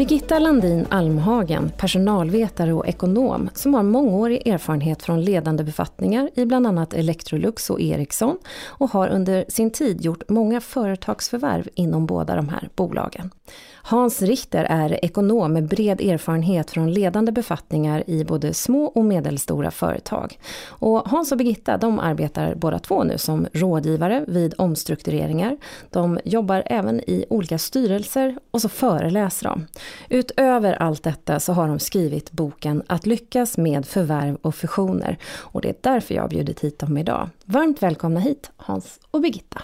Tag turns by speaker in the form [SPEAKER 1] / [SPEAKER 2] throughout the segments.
[SPEAKER 1] Birgitta Landin Almhagen, personalvetare och ekonom som har mångårig erfarenhet från ledande befattningar i bland annat Electrolux och Ericsson och har under sin tid gjort många företagsförvärv inom båda de här bolagen. Hans Richter är ekonom med bred erfarenhet från ledande befattningar i både små och medelstora företag. Och Hans och Birgitta de arbetar båda två nu som rådgivare vid omstruktureringar. De jobbar även i olika styrelser och så föreläser de. Utöver allt detta så har de skrivit boken Att lyckas med förvärv och fusioner. Och det är därför jag har bjudit hit dem idag. Varmt välkomna hit Hans och Birgitta.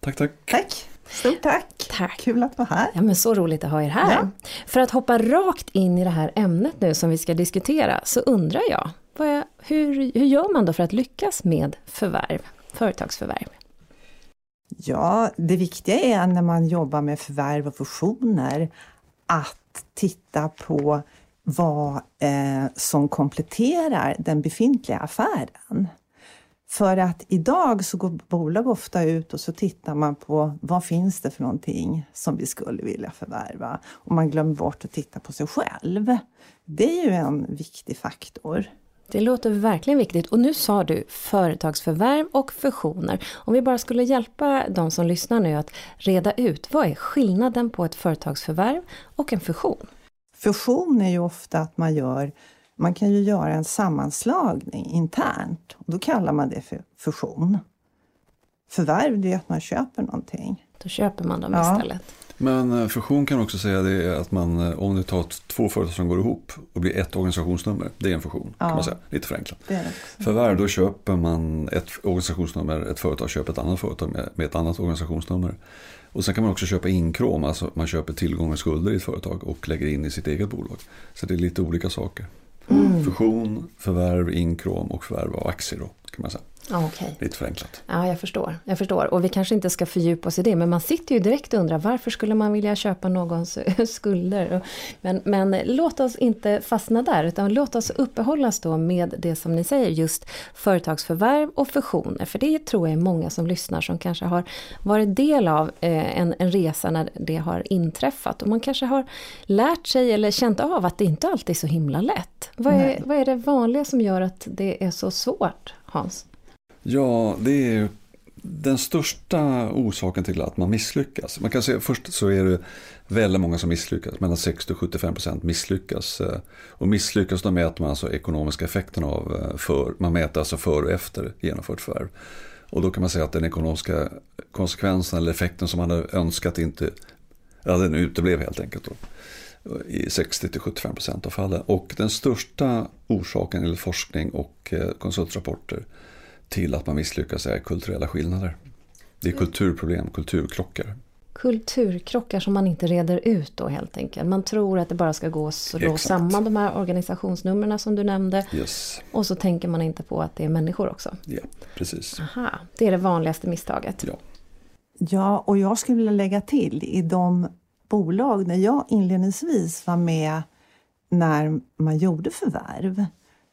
[SPEAKER 2] Tack, tack.
[SPEAKER 3] Tack. Stort tack!
[SPEAKER 1] Tack!
[SPEAKER 3] Kul att vara här!
[SPEAKER 1] Ja men så roligt att ha er här! Ja. För att hoppa rakt in i det här ämnet nu som vi ska diskutera så undrar jag, är, hur, hur gör man då för att lyckas med förvärv, företagsförvärv?
[SPEAKER 3] Ja, det viktiga är när man jobbar med förvärv och fusioner att titta på vad eh, som kompletterar den befintliga affären. För att idag så går bolag ofta ut och så tittar man på vad finns det för någonting som vi skulle vilja förvärva? Och man glömmer bort att titta på sig själv. Det är ju en viktig faktor.
[SPEAKER 1] Det låter verkligen viktigt. Och nu sa du företagsförvärv och fusioner. Om vi bara skulle hjälpa de som lyssnar nu att reda ut, vad är skillnaden på ett företagsförvärv och en fusion?
[SPEAKER 3] Fusion är ju ofta att man gör man kan ju göra en sammanslagning internt och då kallar man det för fusion. Förvärv det är att man köper någonting.
[SPEAKER 1] Då köper man dem ja. istället.
[SPEAKER 2] Men eh, fusion kan också säga det är att man, eh, om du tar två företag som går ihop och blir ett organisationsnummer, det är en fusion. Ja. kan man säga, Lite förenklat. Förvärv, då köper man ett organisationsnummer, ett företag köper ett annat företag med, med ett annat organisationsnummer. Och sen kan man också köpa inkrom, alltså man köper tillgångar och skulder i ett företag och lägger in i sitt eget bolag. Så det är lite olika saker. Mm. Fusion, förvärv, inkrom och förvärv av aktier då, kan man säga.
[SPEAKER 1] Okay.
[SPEAKER 2] Lite förenklat.
[SPEAKER 1] Ja, jag förstår. jag förstår. Och vi kanske inte ska fördjupa oss i det, men man sitter ju direkt och undrar varför skulle man vilja köpa någons skulder? Men, men låt oss inte fastna där, utan låt oss uppehållas då med det som ni säger, just företagsförvärv och fusioner. För det tror jag är många som lyssnar som kanske har varit del av eh, en, en resa när det har inträffat. Och man kanske har lärt sig eller känt av att det inte alltid är så himla lätt. Vad är, vad är det vanliga som gör att det är så svårt, Hans?
[SPEAKER 2] Ja, det är den största orsaken till att man misslyckas. Man kan säga först så är det väldigt många som misslyckas. Mellan 60 och 75 procent misslyckas. Eh, och misslyckas då mäter man alltså ekonomiska effekterna av eh, för, man mäter alltså före och efter genomfört förvärv. Och då kan man säga att den ekonomiska konsekvensen eller effekten som man hade önskat inte, ja den uteblev helt enkelt. Då i 60-75% procent av fallen. Och den största orsaken enligt forskning och eh, konsultrapporter till att man misslyckas är kulturella skillnader. Det är kulturproblem, kulturkrockar.
[SPEAKER 1] Kulturkrockar som man inte reder ut då helt enkelt. Man tror att det bara ska gå att slå samman de här organisationsnumren som du nämnde.
[SPEAKER 2] Yes.
[SPEAKER 1] Och så tänker man inte på att det är människor också.
[SPEAKER 2] Ja, precis.
[SPEAKER 1] Aha, det är det vanligaste misstaget.
[SPEAKER 2] Ja.
[SPEAKER 3] Ja, och jag skulle vilja lägga till i de bolag där jag inledningsvis var med när man gjorde förvärv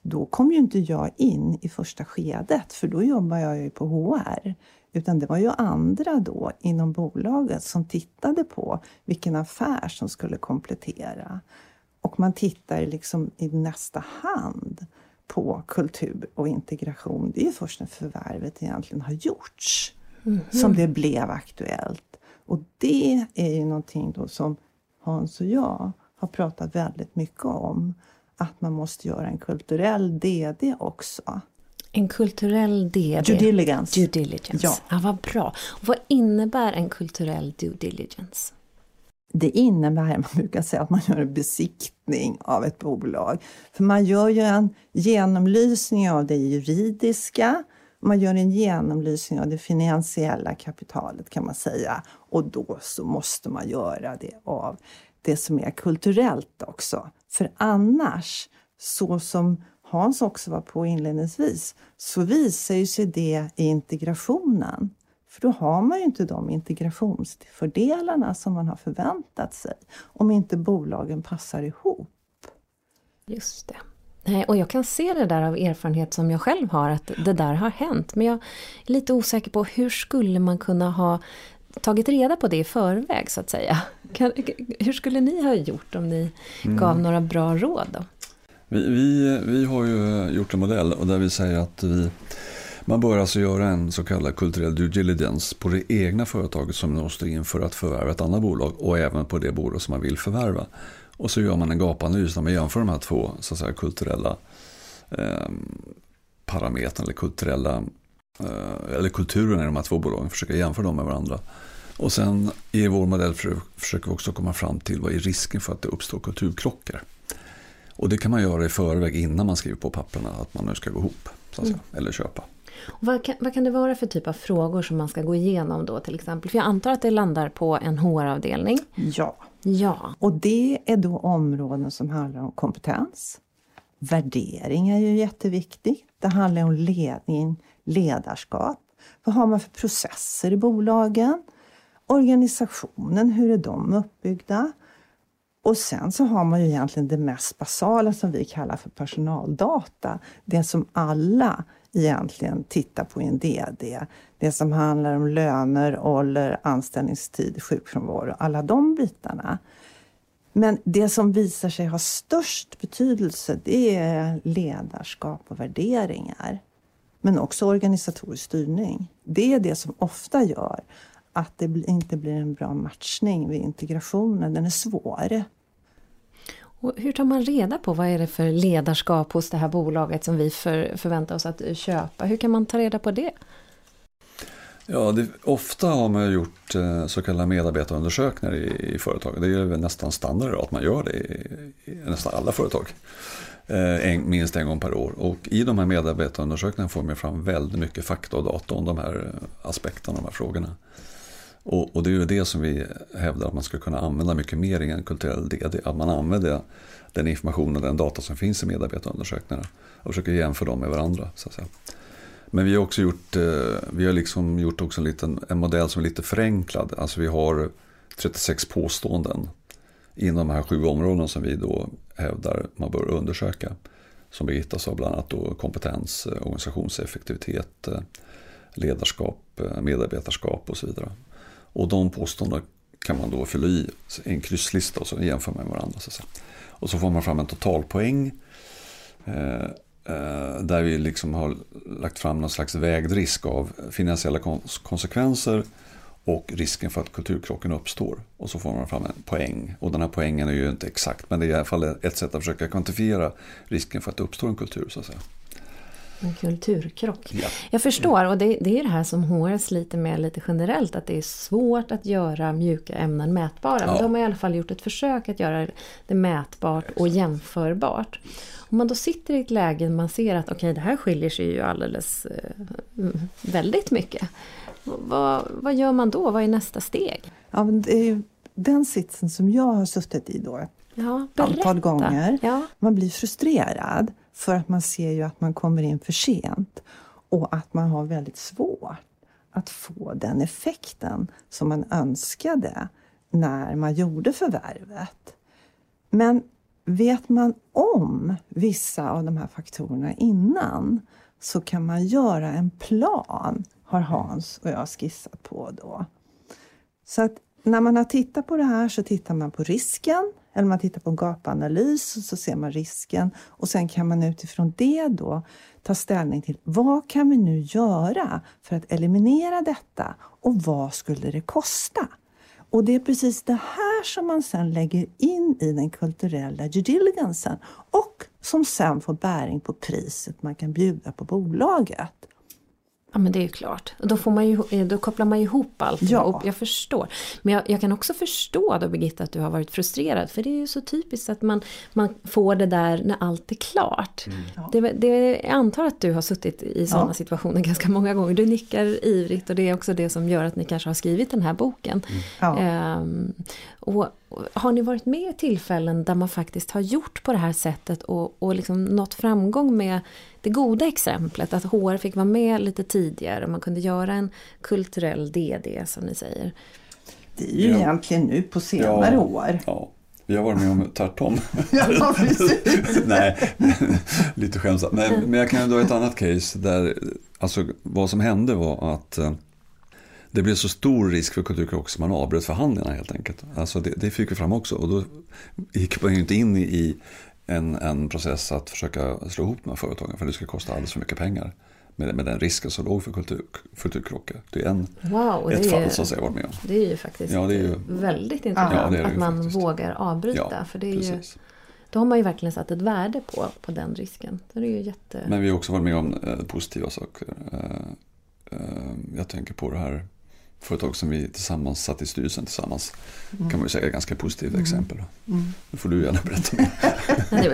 [SPEAKER 3] då kom ju inte jag in i första skedet, för då jobbar jag ju på HR. Utan det var ju andra då inom bolaget som tittade på vilken affär som skulle komplettera. Och man tittar liksom i nästa hand på kultur och integration. Det är ju först när förvärvet egentligen har gjorts mm -hmm. som det blev aktuellt. Och det är ju någonting då som Hans och jag har pratat väldigt mycket om att man måste göra en kulturell DD också.
[SPEAKER 1] En kulturell DD?
[SPEAKER 3] Due diligence.
[SPEAKER 1] Due diligence. Ja. ja, vad bra. Och vad innebär en kulturell due diligence?
[SPEAKER 3] Det innebär, man brukar säga att man gör en besiktning av ett bolag. För man gör ju en genomlysning av det juridiska, man gör en genomlysning av det finansiella kapitalet kan man säga. Och då så måste man göra det av det som är kulturellt också. För annars, så som Hans också var på inledningsvis, så visar ju sig det i integrationen. För då har man ju inte de integrationsfördelarna som man har förväntat sig om inte bolagen passar ihop.
[SPEAKER 1] Just det. Nej, och jag kan se det där av erfarenhet som jag själv har, att det där har hänt. Men jag är lite osäker på hur skulle man kunna ha tagit reda på det i förväg så att säga? Kan, hur skulle ni ha gjort om ni mm. gav några bra råd? Då?
[SPEAKER 2] Vi, vi, vi har ju gjort en modell och där vi säger att vi, man bör alltså göra en så kallad kulturell due diligence på det egna företaget som man står in för att förvärva ett annat bolag och även på det bolag som man vill förvärva. Och så gör man en gapanalys när man jämför de här två så att säga, kulturella eh, parametrarna eller kulturella eh, eller kulturen i de här två bolagen, försöka jämföra dem med varandra. Och sen i vår modell försöker vi också komma fram till vad är risken för att det uppstår kulturkrockar. Och det kan man göra i förväg innan man skriver på papperna att man nu ska gå ihop så säga, mm. eller köpa.
[SPEAKER 1] Vad kan, vad kan, det vara för typ av frågor som man ska gå igenom då till exempel? För jag antar att det landar på en HR-avdelning?
[SPEAKER 3] Ja.
[SPEAKER 1] ja.
[SPEAKER 3] Och det är då områden som handlar om kompetens. Värdering är ju jätteviktigt. Det handlar om ledning, ledarskap. Vad har man för processer i bolagen? Organisationen, hur är de uppbyggda? Och sen så har man ju egentligen det mest basala som vi kallar för personaldata. Det som alla egentligen tittar på i en DD. Det som handlar om löner, ålder, anställningstid, sjukfrånvaro, alla de bitarna. Men det som visar sig ha störst betydelse det är ledarskap och värderingar. Men också organisatorisk styrning. Det är det som ofta gör att det inte blir en bra matchning vid integrationen. Den är svår.
[SPEAKER 1] Och hur tar man reda på vad är det för ledarskap hos det här bolaget som vi för, förväntar oss att köpa? Hur kan man ta reda på det?
[SPEAKER 2] Ja, det, ofta har man gjort eh, så kallade medarbetarundersökningar i, i företag. Det är ju nästan standard att man gör det i, i nästan alla företag. Eh, en, minst en gång per år. Och i de här medarbetarundersökningarna får man fram väldigt mycket fakta och data om de här eh, aspekterna, de här frågorna. Och, och, det är ju det som vi hävdar att man ska kunna använda mycket mer i en kulturell DD. Att man använder den information och den data som finns i medarbetarundersökningarna och försöker jämföra dem med varandra. Så att säga. Men vi har också gjort, eh, vi har liksom gjort också en, liten, en modell som är lite förenklad. Alltså vi har 36 påståenden inom de här sju områdena som vi då hävdar man bör undersöka. Som Birgitta sa, bland annat då kompetens, eh, organisationseffektivitet, eh, ledarskap, eh, medarbetarskap och så vidare. Och de påståendena kan man då fylla i en krysslista och så jämföra med varandra. Så och så får man fram en totalpoäng. Eh, eh, där vi liksom har lagt fram någon slags vägd risk av finansiella konsekvenser och risken för att kulturkrocken uppstår. Och så får man fram en poäng. Och den här poängen är ju inte exakt men det är i alla fall ett sätt att försöka kvantifiera risken för att det uppstår en kultur. så att säga.
[SPEAKER 1] En kulturkrock. Ja. Jag förstår och det, det är det här som HR sliter med lite generellt att det är svårt att göra mjuka ämnen mätbara. Ja. Men de har i alla fall gjort ett försök att göra det mätbart och jämförbart. Om man då sitter i ett läge där man ser att okej okay, det här skiljer sig ju alldeles eh, väldigt mycket. Vad, vad gör man då? Vad är nästa steg?
[SPEAKER 3] Ja, det är den sitsen som jag har suttit i då ja, antal gånger. Ja. Man blir frustrerad. För att man ser ju att man kommer in för sent och att man har väldigt svårt att få den effekten som man önskade när man gjorde förvärvet. Men vet man om vissa av de här faktorerna innan så kan man göra en plan, har Hans och jag skissat på då. Så att när man har tittat på det här så tittar man på risken, eller man tittar på en gapanalys och så ser man risken och sen kan man utifrån det då ta ställning till vad kan vi nu göra för att eliminera detta och vad skulle det kosta? Och det är precis det här som man sen lägger in i den kulturella due diligencen och som sen får bäring på priset man kan bjuda på bolaget.
[SPEAKER 1] Ja men det är ju klart. Då, får man ju, då kopplar man ju ihop allt. Ja. Jag förstår. Men jag, jag, kan också förstå då Birgitta att du har varit frustrerad. För det är ju så typiskt att man, man får det där när allt är klart. Mm. Ja. Det, det, jag antar att du har suttit i sådana ja. situationer ganska många gånger. Du nickar ivrigt och det är också det som gör att ni kanske har skrivit den här boken. Mm. Ehm, och har ni varit med i tillfällen där man faktiskt har gjort på det här sättet och, och liksom nått framgång med det goda exemplet? Att HR fick vara med lite tidigare och man kunde göra en kulturell DD som ni säger.
[SPEAKER 3] Det är ju ja. egentligen nu på senare ja, år.
[SPEAKER 2] Ja. Vi har varit med om tvärtom.
[SPEAKER 3] ja.
[SPEAKER 2] Nej, lite skämtsamt. Men, men jag kan dra ett annat case där alltså, vad som hände var att eh, det blev så stor risk för kulturkrock så man avbröt förhandlingarna helt enkelt. Alltså det, det fick vi fram också och då gick man ju inte in i en, en process att försöka slå ihop de här företagen för det skulle kosta alldeles för mycket pengar. Med, med den risken som låg för kultur, kulturkrockar. Det är en,
[SPEAKER 1] wow,
[SPEAKER 2] ett
[SPEAKER 1] det
[SPEAKER 2] fall som jag varit med om.
[SPEAKER 1] Det är ju faktiskt ja, det är ju, väldigt intressant ja, det det att man faktiskt. vågar avbryta. Ja, för det är ju, då har man ju verkligen satt ett värde på, på den risken. Det är ju jätte...
[SPEAKER 2] Men vi har också varit med om eh, positiva saker. Eh, eh, jag tänker på det här företag som vi tillsammans satt i styrelsen tillsammans. Mm. kan man ju säga är ganska positivt mm. exempel. Mm. Nu får du gärna berätta mer.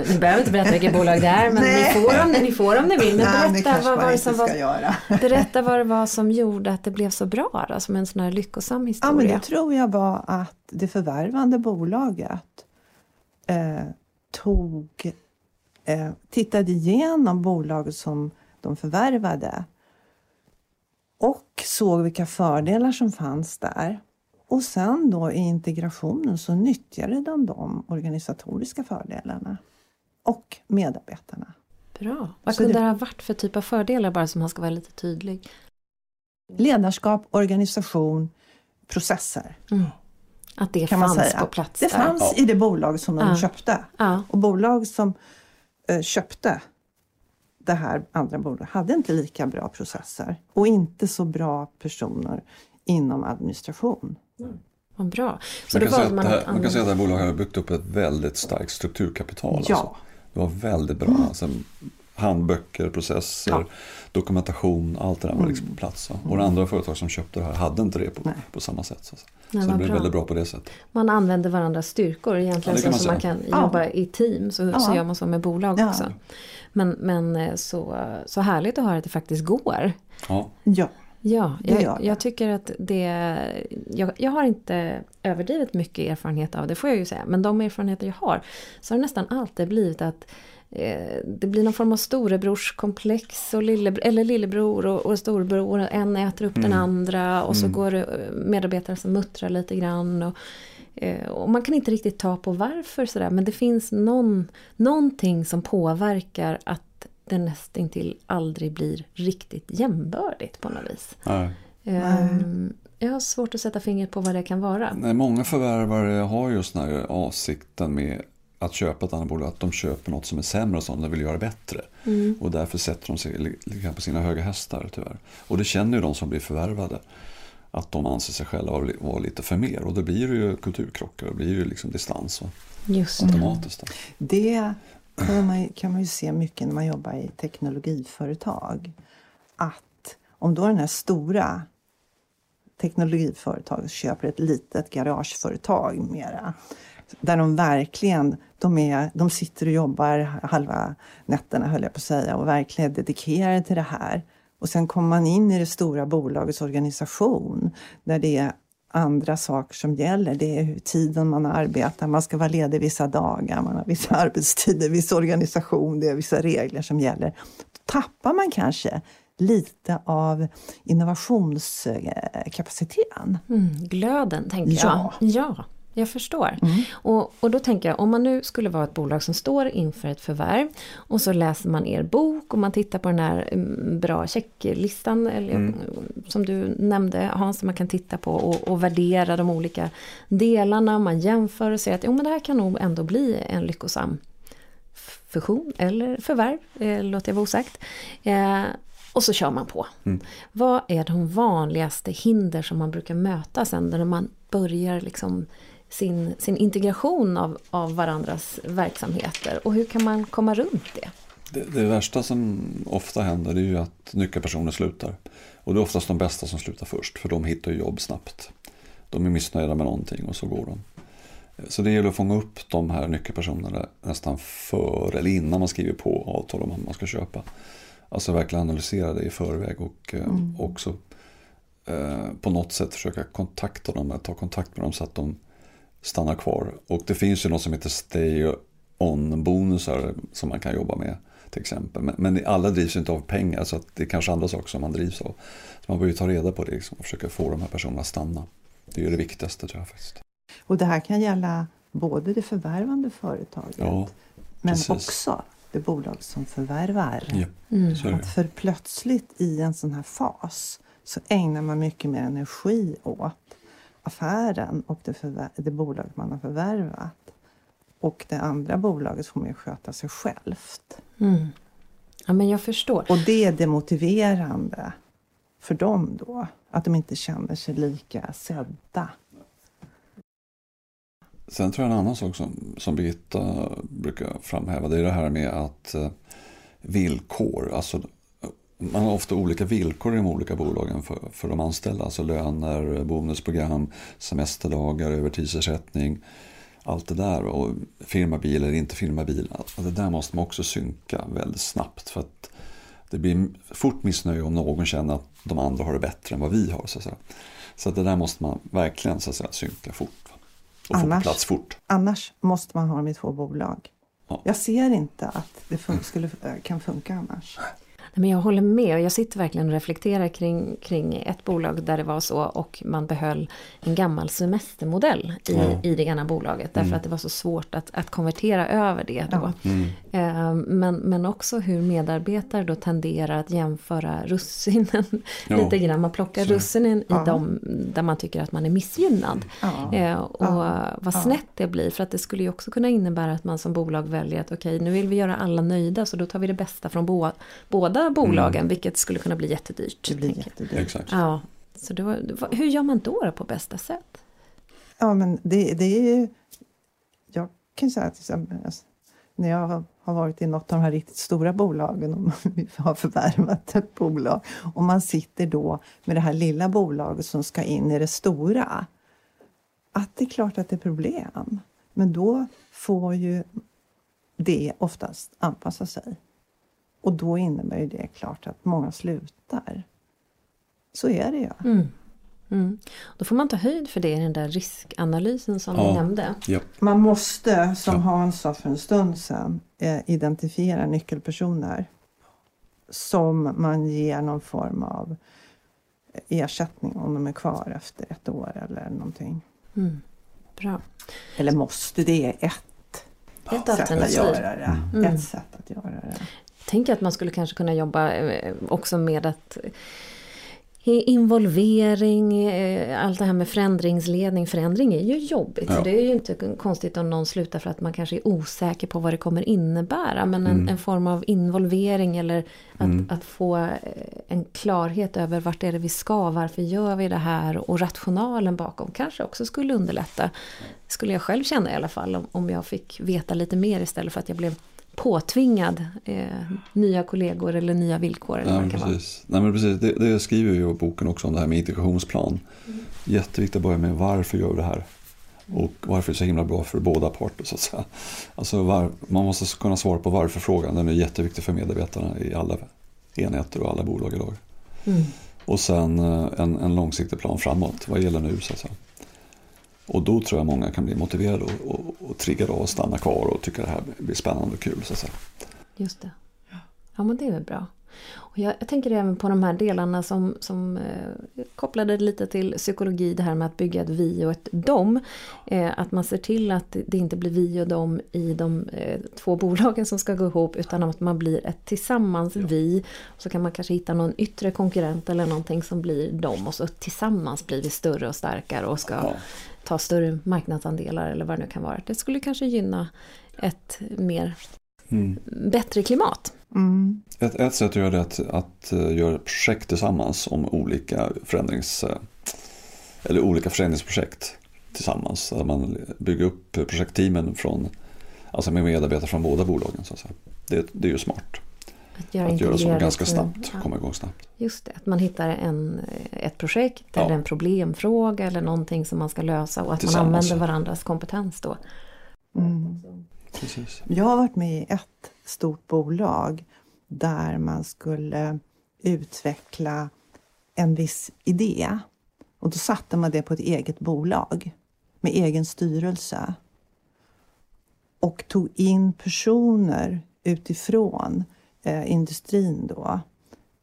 [SPEAKER 1] ni behöver inte berätta vilket bolag det är men ni får, om, ni får om ni vill. Men berätta, Nej, vad, var det som var, berätta vad det var som gjorde att det blev så bra då, som en sån här lyckosam historia.
[SPEAKER 3] Ja, men det tror jag var att det förvärvande bolaget eh, tog, eh, tittade igenom bolaget som de förvärvade och såg vilka fördelar som fanns där. Och sen då i integrationen så nyttjade de de organisatoriska fördelarna och medarbetarna.
[SPEAKER 1] Bra. Vad kunde det ha varit för typ av fördelar bara som man ska vara lite tydlig?
[SPEAKER 3] Ledarskap, organisation, processer. Mm.
[SPEAKER 1] Att det kan fanns man säga. på plats
[SPEAKER 3] Det
[SPEAKER 1] där.
[SPEAKER 3] fanns ja. i det bolag som de ja. köpte. Ja. Och bolag som eh, köpte det här andra bolaget hade inte lika bra processer och inte så bra personer inom administration.
[SPEAKER 1] Mm. Vad bra.
[SPEAKER 2] Så man, kan säga man, här, man kan säga att det här bolaget har byggt upp ett väldigt starkt strukturkapital. Ja. Alltså. Det var väldigt bra. Mm. Alltså, handböcker, processer, ja. dokumentation, allt det där var liksom på plats. Mm. Och det andra företag som köpte det här hade inte det på, på samma sätt. Så, Nej, så det blev bra. väldigt bra på det sättet.
[SPEAKER 1] Man använder varandras styrkor egentligen ja, så som man kan jobba i team. Så, ja. så gör man så med bolag också. Men, men eh, så, så härligt att höra att det faktiskt går.
[SPEAKER 2] Ja.
[SPEAKER 3] ja.
[SPEAKER 1] Ja, jag, jag, tycker att det... Jag, jag, har inte överdrivet mycket erfarenhet av det, får jag ju säga. Men de erfarenheter jag har, så har det nästan alltid blivit att det blir någon form av storebrorskomplex och lillebror, eller lillebror och, och storebror. En äter upp mm. den andra och så mm. går det eh, medarbetare som muttrar lite grann. Och, Eh, och man kan inte riktigt ta på varför sådär men det finns någon, någonting som påverkar att det nästintill aldrig blir riktigt jämbördigt på något vis.
[SPEAKER 2] Nej.
[SPEAKER 1] Um, jag har svårt att sätta fingret på vad det kan vara.
[SPEAKER 2] Nej, många förvärvare har just den här avsikten med att köpa ett annat bolag, att de köper något som är sämre och som de vill göra bättre. Mm. Och därför sätter de sig på sina höga hästar tyvärr. Och det känner ju de som blir förvärvade att de anser sig själva vara lite för mer och då blir det ju kulturkrockar, och blir ju liksom distans och Just automatiskt.
[SPEAKER 3] Det kan man, kan man ju se mycket när man jobbar i teknologiföretag. Att om då den här stora teknologiföretaget köper ett litet garageföretag mera där de verkligen de, är, de sitter och jobbar halva nätterna, höll jag på att säga, och verkligen är dedikerade till det här och sen kommer man in i det stora bolagets organisation där det är andra saker som gäller. Det är hur tiden man arbetar, man ska vara ledig vissa dagar, man har vissa arbetstider, viss organisation, det är vissa regler som gäller. Då tappar man kanske lite av innovationskapaciteten.
[SPEAKER 1] Mm, glöden, tänker jag. Ja. ja. Jag förstår. Mm. Och, och då tänker jag, om man nu skulle vara ett bolag som står inför ett förvärv och så läser man er bok och man tittar på den här mm, bra checklistan eller, mm. som du nämnde Hans, man kan titta på och, och värdera de olika delarna. Man jämför och ser att jo, men det här kan nog ändå bli en lyckosam fusion eller förvärv, eh, låter jag vara osagt. Eh, och så kör man på. Mm. Vad är de vanligaste hinder som man brukar möta sen när man börjar liksom sin, sin integration av, av varandras verksamheter och hur kan man komma runt det?
[SPEAKER 2] det? Det värsta som ofta händer är ju att nyckelpersoner slutar. Och det är oftast de bästa som slutar först för de hittar jobb snabbt. De är missnöjda med någonting och så går de. Så det gäller att fånga upp de här nyckelpersonerna nästan före eller innan man skriver på avtal om vad man ska köpa. Alltså verkligen analysera det i förväg och eh, mm. också eh, på något sätt försöka kontakta dem, ta kontakt med dem så att de stannar kvar. Och det finns ju något som heter stay on-bonusar som man kan jobba med till exempel. Men, men alla drivs inte av pengar så att det är kanske andra saker som man drivs av. Så man behöver ta reda på det liksom, och försöka få de här personerna att stanna. Det är det viktigaste tror jag faktiskt.
[SPEAKER 3] Och det här kan gälla både det förvärvande företaget
[SPEAKER 2] Ja,
[SPEAKER 3] men
[SPEAKER 2] precis.
[SPEAKER 3] också det bolag som förvärvar.
[SPEAKER 2] ja
[SPEAKER 1] Mm.
[SPEAKER 3] för plötsligt i en sån här fas så ägnar man mycket mer energi åt affären och det, förvär- det bolag man har förvärvat. Och det andra bolaget får mer sköta sig självt.
[SPEAKER 1] Mm. Ja, men jag förstår.
[SPEAKER 3] Och det är demotiverande för dem då. Att de inte känner sig lika sedda.
[SPEAKER 2] Sen tror jag en annan sak som, som Birgitta brukar framhäva det är det här med att eh, villkor, alltså man har ofta olika villkor i de olika bolagen för, för de anställda. Alltså löner, bonusprogram, semesterdagar, övertidsersättning. Allt det där. Och firmabil eller inte firmabil. Alltså det där måste man också synka väldigt snabbt. För att det blir fort missnöje om någon känner att de andra har det bättre än vad vi har. Så att, så att det där måste man verkligen så att säga, synka fort. Och få på
[SPEAKER 3] Annars-
[SPEAKER 2] plats fort.
[SPEAKER 3] Annars måste man ha dem i två bolag.
[SPEAKER 2] Ja.
[SPEAKER 3] Jag ser inte att det fun- skulle, kan funka annars.
[SPEAKER 1] Nej, Men jag håller med och jag sitter verkligen och reflekterar kring, kring ett bolag där det var så och man behöll en gammal semestermodell i,
[SPEAKER 2] Ja.
[SPEAKER 1] i det ena bolaget därför
[SPEAKER 2] Mm.
[SPEAKER 1] att det var så svårt att, att konvertera över det då.
[SPEAKER 3] Ja.
[SPEAKER 2] Mm.
[SPEAKER 1] Eh, Men, men också hur medarbetare då tenderar att jämföra russinen
[SPEAKER 2] Ja.
[SPEAKER 1] lite grann. Man plockar
[SPEAKER 2] Så.
[SPEAKER 1] russinen i
[SPEAKER 3] Ja.
[SPEAKER 1] de där man tycker att man är missgynnad.
[SPEAKER 3] Ja.
[SPEAKER 1] Eh, och
[SPEAKER 3] Ja.
[SPEAKER 1] vad
[SPEAKER 3] Ja.
[SPEAKER 1] snett det blir. För att det skulle ju också kunna innebära att man som bolag väljer att okej, nu vill vi göra alla nöjda så då tar vi det bästa från bo- båda bolagen. Vilket skulle kunna bli jättedyrt.
[SPEAKER 3] Det blir jättedyrt.
[SPEAKER 2] Exakt.
[SPEAKER 1] Ja, så var, hur gör man då, då på bästa sätt?
[SPEAKER 3] Ja, men det, det är ju... Jag kan säga till exempel alltså, när jag har- har varit i något av de här riktigt stora bolagen och vi har förvärvat ett bolag och man sitter då med det här lilla bolaget som ska in i det stora. Att det är klart att det är problem. Men då får ju det oftast anpassa sig. Och då innebär ju det klart att många slutar. Så är det ju.
[SPEAKER 1] Mm. Mm. Då får man ta höjd för det i den där riskanalysen som vi
[SPEAKER 2] Ja.
[SPEAKER 1] nämnde.
[SPEAKER 2] Ja.
[SPEAKER 3] Man måste, som
[SPEAKER 2] Ja.
[SPEAKER 3] Hans sa för en stund sedan, eh, identifiera nyckelpersoner som man ger någon form av ersättning om de är kvar efter ett år eller någonting.
[SPEAKER 1] Mm. Bra.
[SPEAKER 3] Eller måste, det är ett
[SPEAKER 1] Ett
[SPEAKER 3] sätt att göra det.
[SPEAKER 1] Mm.
[SPEAKER 3] Ett sätt att göra det.
[SPEAKER 1] Tänker att man skulle kanske kunna jobba eh, också med att i involvering, eh, allt det här med förändringsledning. Förändring är ju jobbigt.
[SPEAKER 2] Ja.
[SPEAKER 1] Det är ju inte konstigt om någon slutar för att man kanske är osäker på vad det kommer innebära. Men en,
[SPEAKER 2] Mm.
[SPEAKER 1] en form av involvering eller att,
[SPEAKER 2] Mm.
[SPEAKER 1] att få eh, en klarhet över vart är det vi ska, varför gör vi det här och rationalen bakom kanske också skulle underlätta. Skulle jag själv känna i alla fall om, om jag fick veta lite mer istället för att jag blev påtvingad eh, nya kollegor eller nya villkor. Eller vara.
[SPEAKER 2] precis. Nej, men precis. Det, det skriver ju i boken också om det här med integrationsplan. Jätteviktigt att börja med varför gör vi det här? Och varför är det så himla bra för båda parter så att säga. Alltså var, man måste kunna svara på varför-frågan. Den är jätteviktig för medarbetarna i alla enheter och alla bolag idag.
[SPEAKER 1] Mm.
[SPEAKER 2] Och sen eh, en, en långsiktig plan framåt. Vad gäller nu så att säga. Och då tror jag många kan bli motiverade och, och, och triggade av att stanna kvar och tycka det här blir spännande och kul. Så att säga.
[SPEAKER 1] Just det. Ja men det är väl bra. Och jag, jag tänker även på de här delarna som, som eh, kopplade lite till psykologi, det här med att bygga ett vi och ett dom. Eh, att man ser till att det inte blir vi och dom i de eh, två bolagen som ska gå ihop utan att man blir ett tillsammans vi. Så kan man kanske hitta någon yttre konkurrent eller någonting som blir dom och så tillsammans blir vi större och starkare och ska
[SPEAKER 2] Ja.
[SPEAKER 1] Ta större marknadsandelar eller vad det nu kan vara. Det skulle kanske gynna ett mer
[SPEAKER 2] Mm.
[SPEAKER 1] bättre klimat.
[SPEAKER 3] Mm.
[SPEAKER 2] Ett, ett sätt att göra det är att, att eh, göra projekt tillsammans om olika förändrings eh, eller olika förändringsprojekt tillsammans. Där man bygger upp projektteamen från, alltså med medarbetare från båda bolagen. Så att säga. Det, det är ju smart.
[SPEAKER 1] Att göra,
[SPEAKER 2] Att göra så ganska snabbt,
[SPEAKER 1] Ja,
[SPEAKER 2] komma igång snabbt.
[SPEAKER 1] just det, att man hittar en, ett projekt
[SPEAKER 2] Ja.
[SPEAKER 1] eller en problemfråga eller någonting som man ska lösa och att man använder varandras kompetens då.
[SPEAKER 3] Mm.
[SPEAKER 2] Precis.
[SPEAKER 3] Jag har varit med i ett stort bolag där man skulle utveckla en viss idé. Och då satte man det på ett eget bolag. med egen styrelse och tog in personer utifrån eh, industrin då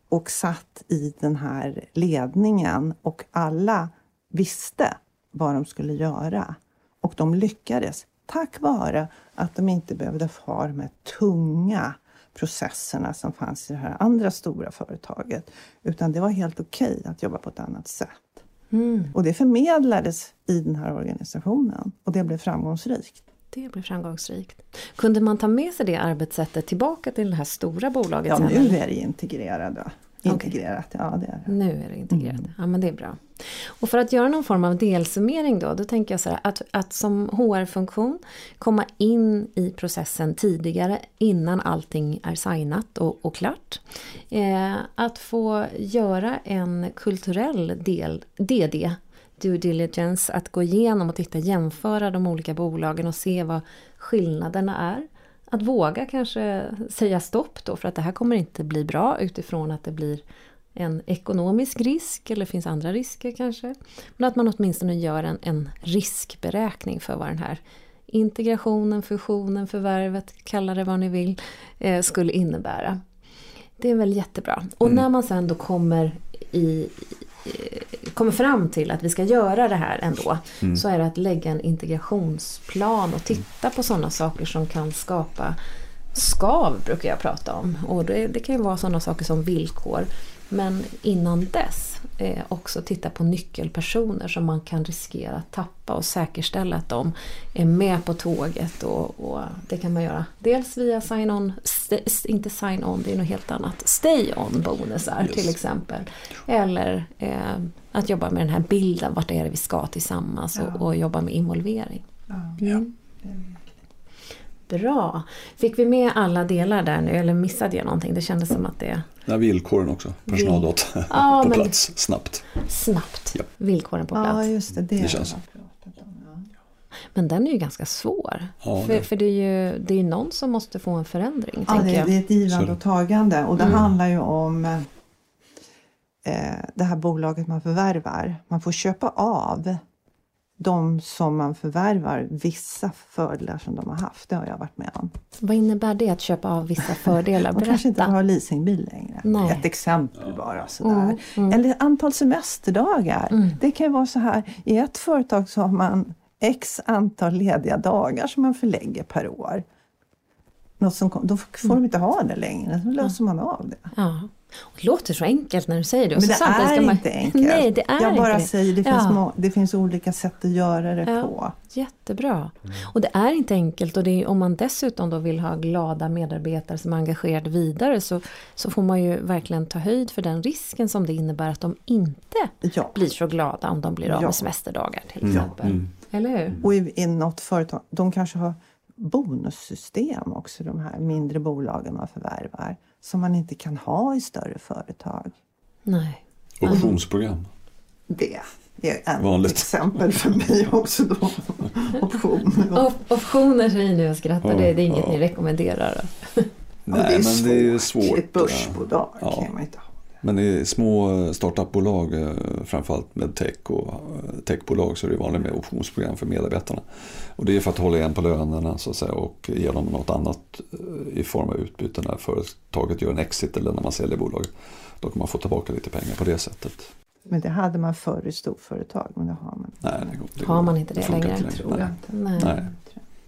[SPEAKER 3] och satt i den här ledningen och alla visste vad de skulle göra. Och de lyckades tack vare att de inte behövde ha de här tunga processerna som fanns i det här andra stora företaget. Utan det var helt okej okay att jobba på ett annat sätt. Mm. Och det förmedlades i den här organisationen och det blev framgångsrikt.
[SPEAKER 1] Det blev framgångsrikt. Kunde man ta med sig det arbetssättet tillbaka till det här stora bolaget?
[SPEAKER 3] Ja, nu är det integrerat. Integrerat, okay. ja det är det.
[SPEAKER 1] Nu är det integrerat, mm. ja men det är bra. Och för att göra någon form av delsummering då, då tänker jag så här att, att som HR-funktion komma in i processen tidigare innan allting är signat och, och klart. Eh, att få göra en kulturell del, DD, due diligence, att gå igenom och titta, jämföra de olika bolagen och se vad skillnaderna är att våga kanske säga stopp då för att det här kommer inte bli bra utifrån att det blir en ekonomisk risk eller finns andra risker kanske. Men att man åtminstone gör en, en riskberäkning för vad den här integrationen, fusionen, förvärvet, kalla det vad ni vill, eh, skulle innebära. Det är väl jättebra. Och mm. när man sen då kommer i, kommer fram till att vi ska göra det här ändå mm. så är det att lägga en integrationsplan och titta på sådana saker som kan skapa skav brukar jag prata om. Och det, det kan ju vara sådana saker som villkor. Men innan dess eh, också titta på nyckelpersoner som man kan riskera att tappa och säkerställa att de är med på tåget. Och, och det kan man göra dels via sign-on, inte sign-on, det är något helt annat, stay-on bonusar yes. till exempel. Eller eh, att jobba med den här bilden, vart är det vi ska tillsammans ja. och, och, jobba med involvering. Ja. Mm. Bra. Fick vi med alla delar där nu eller missade jag någonting? Det kändes som att det...
[SPEAKER 2] Ja, villkoren också. Personaldata ja, på plats snabbt.
[SPEAKER 1] Snabbt. Ja. Villkoren på plats.
[SPEAKER 3] Ja, just det. Det, det känns.
[SPEAKER 1] Men den är ju ganska svår. Ja, för, för det är ju det är någon som måste få en förändring.
[SPEAKER 3] Ja, det, det, är ett givande och tagande. Och det mm. handlar ju om eh, det här bolaget man förvärvar. Man får köpa av de som man förvärvar vissa fördelar som de har haft. Det har jag varit med om.
[SPEAKER 1] Vad innebär det att köpa av vissa fördelar?
[SPEAKER 3] man kanske inte har leasingbil längre. Nej. Ett exempel bara. Sådär. Mm, mm. Eller antal semesterdagar. Mm. Det kan ju vara så här, i ett företag så har man x antal lediga dagar som man förlägger per år. Något som, då får de inte ha det längre, så löser man av det.
[SPEAKER 1] Ja. Det låter så enkelt när du säger det.
[SPEAKER 3] Men det är man... inte enkelt. Nej, det är Jag bara det. säger det finns, ja. det finns olika sätt att göra det ja, på.
[SPEAKER 1] Jättebra. Mm. Och det är inte enkelt och är, om man dessutom då vill ha glada medarbetare som är engagerade vidare så, så får man ju verkligen ta höjd för den risken som det innebär att de inte ja. blir så glada om de blir av med semesterdagar till mm. exempel. Mm. Eller hur?
[SPEAKER 3] Och i, i något företag, de kanske har bonussystem också, de här mindre bolagen man förvärvar som man inte kan ha i större företag.
[SPEAKER 1] Nej.
[SPEAKER 2] Optionsprogram.
[SPEAKER 3] Det är ett Vanligt. exempel för mig också då.
[SPEAKER 1] Optioner. Op optioner säger ni och skrattar, det, är inget ja. ni rekommenderar?
[SPEAKER 2] Nej, det men det är svårt.
[SPEAKER 3] Ett börsbolag ja. kan man inte ha.
[SPEAKER 2] Men i små startupbolag, eh, framförallt med tech och eh, techbolag, så är det vanligt med optionsprogram för medarbetarna. Och det är för att hålla igen på lönerna så att säga, och ge dem något annat eh, i form av utbyte när företaget gör en exit eller när man säljer bolaget. Då kan man få tillbaka lite pengar på det sättet.
[SPEAKER 3] Men det hade man förr i storföretag, men det har man
[SPEAKER 2] inte. Nej, det går, det
[SPEAKER 1] har man inte det, det längre?
[SPEAKER 3] Inte längre.
[SPEAKER 1] Nej. Nej. Nej.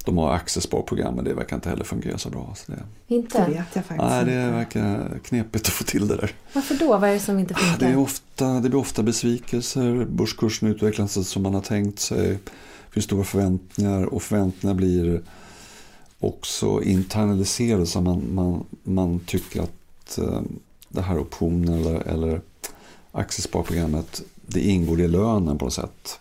[SPEAKER 2] De har accessbar-program men det verkar inte heller fungera så bra. Så
[SPEAKER 1] det... Inte?
[SPEAKER 3] Det vet jag faktiskt
[SPEAKER 2] Nej, det verkar knepigt att få till det där.
[SPEAKER 1] Varför då? Vad är det som inte funkar?
[SPEAKER 2] Det, är ofta, det blir ofta besvikelser. Börskursen utvecklas inte som man har tänkt sig. Det finns stora förväntningar och förväntningar blir också internaliserade så man, man, man tycker att eh, det här optionen eller, eller aktiesparprogrammet det ingår i lönen på något sätt.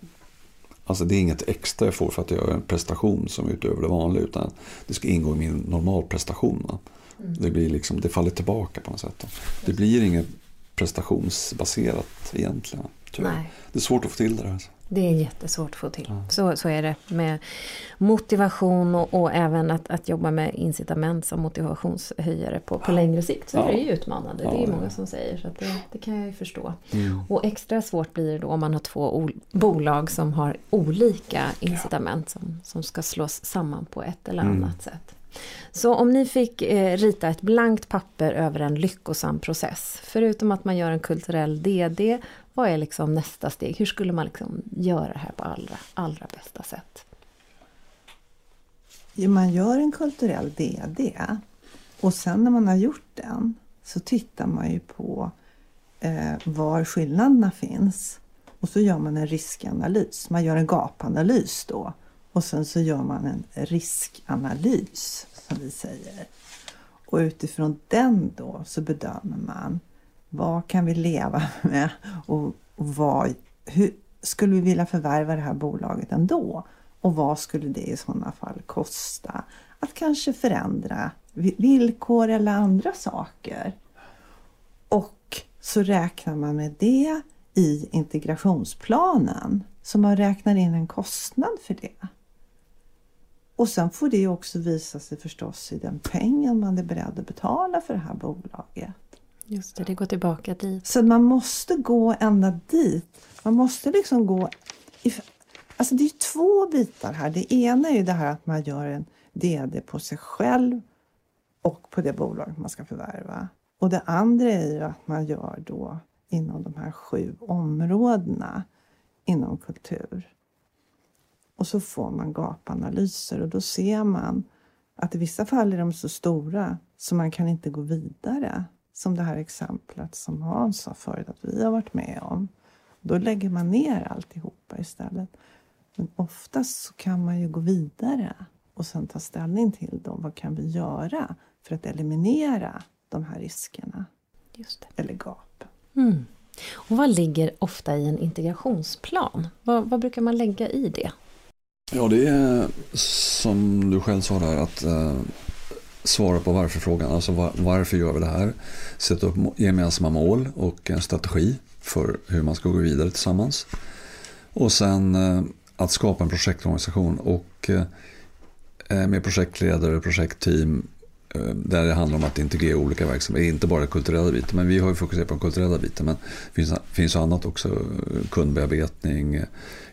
[SPEAKER 2] Alltså det är inget extra jag får för att jag gör en prestation som är utöver det vanliga utan det ska ingå i min normalprestation. Mm. Det, blir liksom, det faller tillbaka på något sätt. Det blir inget prestationsbaserat egentligen. Det är svårt att få till det där.
[SPEAKER 1] Det är jättesvårt att få till. Ja. Så, så är det med motivation och, och även att, att jobba med incitament som motivationshöjare på, på längre sikt. Så ja. är det ju utmanande. det är många som säger. Så det, det, kan jag ju förstå. Mm. Och extra svårt blir det då om man har två bolag som har olika incitament som, som ska slås samman på ett eller mm. annat sätt. Så om ni fick eh, rita ett blankt papper över en lyckosam process, förutom att man gör en kulturell DD, vad är liksom nästa steg? Hur skulle man liksom göra det här på allra, allra bästa sätt?
[SPEAKER 3] Man gör en kulturell DD och sen när man har gjort den så tittar man ju på eh, var skillnaderna finns. Och så gör man en riskanalys. Man gör en gapanalys då. Och sen så gör man en riskanalys, som vi säger. Och utifrån den då så bedömer man vad kan vi leva med och, och vad, hur skulle vi vilja förvärva det här bolaget ändå? Och vad skulle det i sådana fall kosta? Att kanske förändra villkor eller andra saker. Och så räknar man med det i integrationsplanen. Så man räknar in en kostnad för det. Och sen får det också visa sig förstås i den pengen man är beredd att betala för det här bolaget.
[SPEAKER 1] Just det, det går tillbaka dit.
[SPEAKER 3] Så man måste gå ända dit. Man måste liksom gå... I, alltså det är två bitar här. Det ena är ju det här att man gör en DD på sig själv och på det bolag man ska förvärva. Och det andra är ju att man gör då inom de här sju områdena inom kultur. Och så får man gapanalyser och då ser man att i vissa fall är de så stora så man kan inte gå vidare. Som det här exemplet som Hans sa förut att vi har varit med om. Då lägger man ner alltihopa istället. Men oftast så kan man ju gå vidare och sen ta ställning till dem. Vad kan vi göra för att eliminera de här riskerna? Eller gapen.
[SPEAKER 1] Mm. Och vad ligger ofta i en integrationsplan? Vad, vad brukar man lägga i det?
[SPEAKER 2] Ja, det är som du själv sa där att eh, svara på varför-frågan. Alltså var, varför gör vi det här? Sätta upp gemensamma mål och en strategi för hur man ska gå vidare tillsammans. Och sen eh, att skapa en projektorganisation och eh, eh, med projektledare, projektteam Eh, där det handlar om att integrera olika verksamheter, inte bara kulturella biten. Men vi har ju fokuserat på den kulturella biten. Men det finns, finns annat också. Eh, kundbearbetning, eh,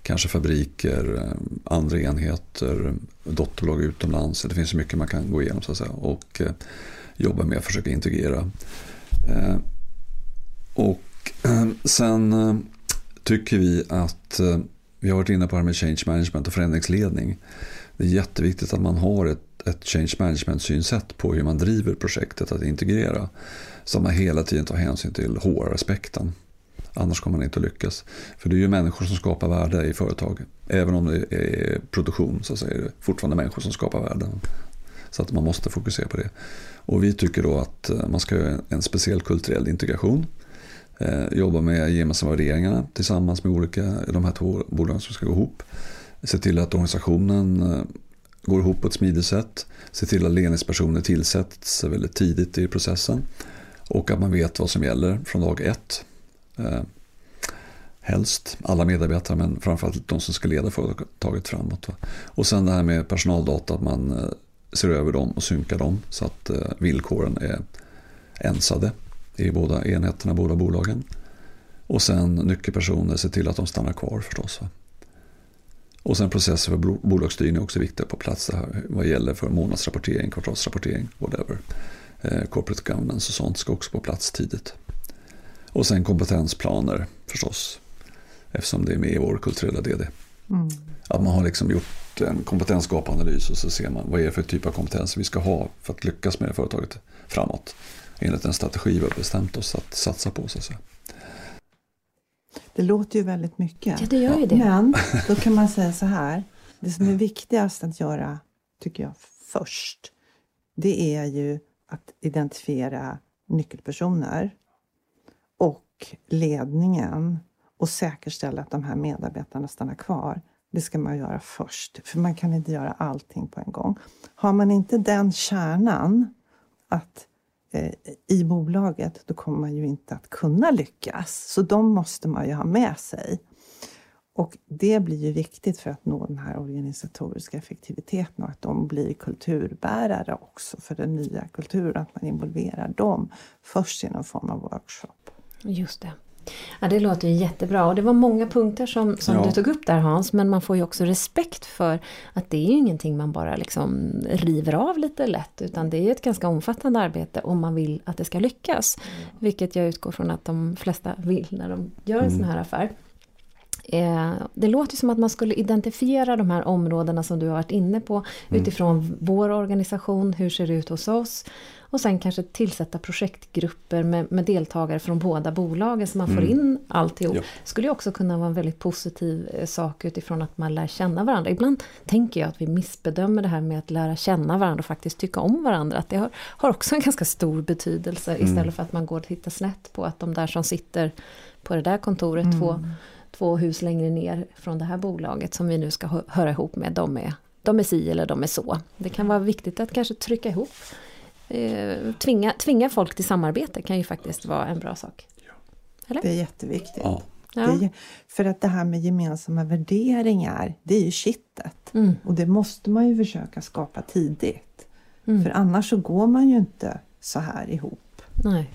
[SPEAKER 2] kanske fabriker, andra enheter, dotterbolag utomlands. Det finns så mycket man kan gå igenom så att säga. Och jobba med att försöka integrera. Och sen tycker vi att vi har varit inne på det här med change management och förändringsledning. Det är jätteviktigt att man har ett ett change management-synsätt på hur man driver projektet att integrera. Så att man hela tiden tar hänsyn till HR-aspekten. Annars kommer man inte att lyckas. För det är ju människor som skapar värde i företag. Även om det är produktion så är det fortfarande människor som skapar värde. Så att man måste fokusera på det. Och vi tycker då att eh, man ska göra en speciell kulturell integration. Eh, jobba med gemensamma värderingarna tillsammans med olika, de här två bolagen som ska gå ihop. Se till att organisationen eh, går ihop på ett smidigt sätt. Se till att ledningspersoner tillsätts väldigt tidigt i processen. Och att man vet vad som gäller från dag ett. Eh, helst alla medarbetare men framförallt de som ska leda företaget framåt. Va? Och sen det här med personaldata, att man eh, ser över dem och synkar dem så att eh, villkoren är ensade i båda enheterna, båda bolagen. Och sen nyckelpersoner, se till att de stannar kvar förstås. Va? Och sen processer för bolagsstyrning är också viktiga på plats här, vad gäller för månadsrapportering, kvartalsrapportering, whatever. Eh, corporate governance och sånt ska också på plats tidigt. Och sen kompetensplaner förstås, eftersom det är med i vår kulturella DD. Mm. Att man har liksom gjort en kompetensgapanalys och så ser man vad är det för typ av kompetens vi ska ha för att lyckas med det företaget framåt. Enligt en strategi vi har bestämt oss att satsa på. Så att säga.
[SPEAKER 3] Det låter ju väldigt mycket.
[SPEAKER 1] Ja, det gör ju det.
[SPEAKER 3] Men då kan man säga så här. Det som är viktigast att göra, tycker jag, först. Det är ju att identifiera nyckelpersoner och ledningen och säkerställa att de här medarbetarna stannar kvar. Det ska man göra först, för man kan inte göra allting på en gång. Har man inte den kärnan att Eh, i bolaget, då kommer man ju inte att kunna lyckas. Så de måste man ju ha med sig. Och det blir ju viktigt för att nå den här organisatoriska effektiviteten och att de blir kulturbärare också för den nya kulturen. Att man involverar dem först i någon form av workshop.
[SPEAKER 1] Just det. Ja, det låter ju jättebra och det var många punkter som, som ja. du tog upp där Hans men man får ju också respekt för att det är ju ingenting man bara liksom river av lite lätt utan det är ett ganska omfattande arbete om man vill att det ska lyckas. Mm. Vilket jag utgår från att de flesta vill när de gör en mm. sån här affär. Eh, det låter som att man skulle identifiera de här områdena som du har varit inne på mm. utifrån vår organisation, hur ser det ut hos oss? Och sen kanske tillsätta projektgrupper med, med deltagare från båda bolagen så man mm. får in alltihop. Ja. skulle också kunna vara en väldigt positiv eh, sak utifrån att man lär känna varandra. Ibland tänker jag att vi missbedömer det här med att lära känna varandra och faktiskt tycka om varandra. Att det har, har också en ganska stor betydelse mm. istället för att man går och tittar snett på att de där som sitter på det där kontoret mm. två två hus längre ner från det här bolaget som vi nu ska höra ihop med, de är, de är si eller de är så. Det kan vara viktigt att kanske trycka ihop, eh, tvinga, tvinga folk till samarbete kan ju faktiskt vara en bra sak.
[SPEAKER 3] Eller? Det är jätteviktigt. Ja. Ja. Är, för att det här med gemensamma värderingar, det är ju kittet. Mm. Och det måste man ju försöka skapa tidigt. Mm. För annars så går man ju inte så här ihop.
[SPEAKER 1] Nej,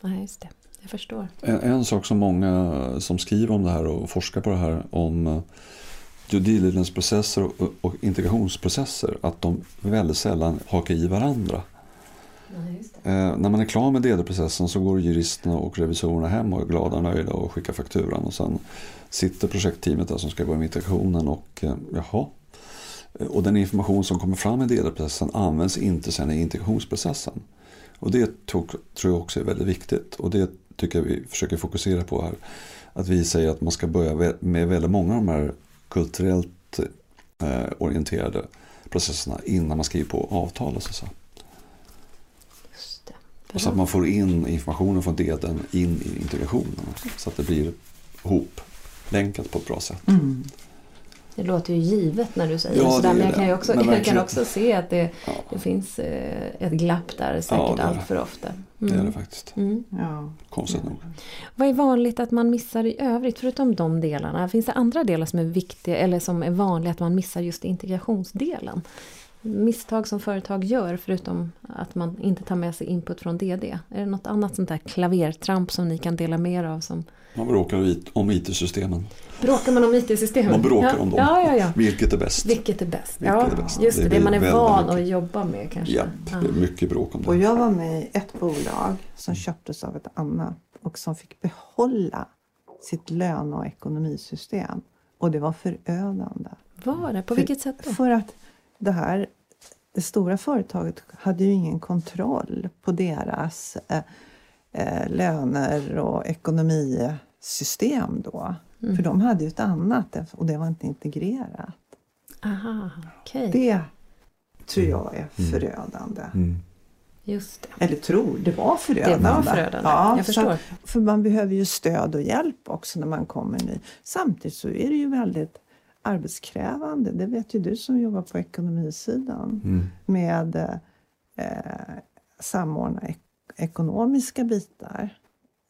[SPEAKER 1] Nej just det. Jag förstår.
[SPEAKER 2] En, en, sak som många som skriver om det här och forskar på det här om eh, due diligence-processer och, och, integrationsprocesser, att de väldigt sällan hakar i varandra. eh, när man är klar med DD-processen så går juristerna och revisorerna hem och är glada och nöjda och skickar fakturan. Och sen sitter projektteamet där som ska gå med integrationen och eh, jaha. Och den information som kommer fram i DD-processen används inte sen i integrationsprocessen. Och det tog, tror jag också är väldigt viktigt. Och det tycker jag vi försöker fokusera på här. Att vi säger att man ska börja med väldigt många av de här kulturellt eh, orienterade processerna innan man skriver på avtalet. Så, och så att man får in informationen från deden in i integrationen. Så att det blir hoplänkat på ett bra sätt. Mm.
[SPEAKER 1] Det låter ju givet när du säger ja, sådär, men jag kan ju också, jag kan också se att det, ja. det finns eh, ett glapp där säkert ja, allt för ofta. Mm.
[SPEAKER 2] Det är det mm. faktiskt. Mm. Ja. Konstigt nog.
[SPEAKER 1] Vad är vanligt att man missar i övrigt, förutom de delarna? Finns det andra delar som är viktiga eller som är vanliga att man missar just integrationsdelen? Misstag som företag gör förutom att man inte tar med sig input från DD. Är det något annat sånt där klavertramp som ni kan dela med er av? Som...
[SPEAKER 2] Man bråkar om IT-systemen.
[SPEAKER 1] Bråkar man om IT-systemen?
[SPEAKER 2] Man bråkar ja. om dem.
[SPEAKER 1] Ja, ja, ja.
[SPEAKER 2] Vilket är bäst?
[SPEAKER 1] Vilket är bäst? ja, är bäst. just det. Det, det man är van mycket. att jobba med kanske.
[SPEAKER 2] Ja, det är mycket bråk om det.
[SPEAKER 3] Och jag var med i ett bolag som köptes av ett annat och som fick behålla sitt löne och ekonomisystem. Och det var förödande.
[SPEAKER 1] Var det? På för, vilket sätt då?
[SPEAKER 3] För att det här det stora företaget hade ju ingen kontroll på deras eh, eh, löner och ekonomisystem då. Mm. För de hade ju ett annat och det var inte integrerat.
[SPEAKER 1] Aha, okay.
[SPEAKER 3] Det tror jag är mm. förödande. Mm.
[SPEAKER 1] Just det.
[SPEAKER 3] Eller tror, det var förödande.
[SPEAKER 1] Det var förödande, ja, jag förstår.
[SPEAKER 3] för man behöver ju stöd och hjälp också när man kommer ny. Samtidigt så är det ju väldigt arbetskrävande. Det vet ju du som jobbar på ekonomisidan. Mm. Med eh, samordna ek ekonomiska bitar.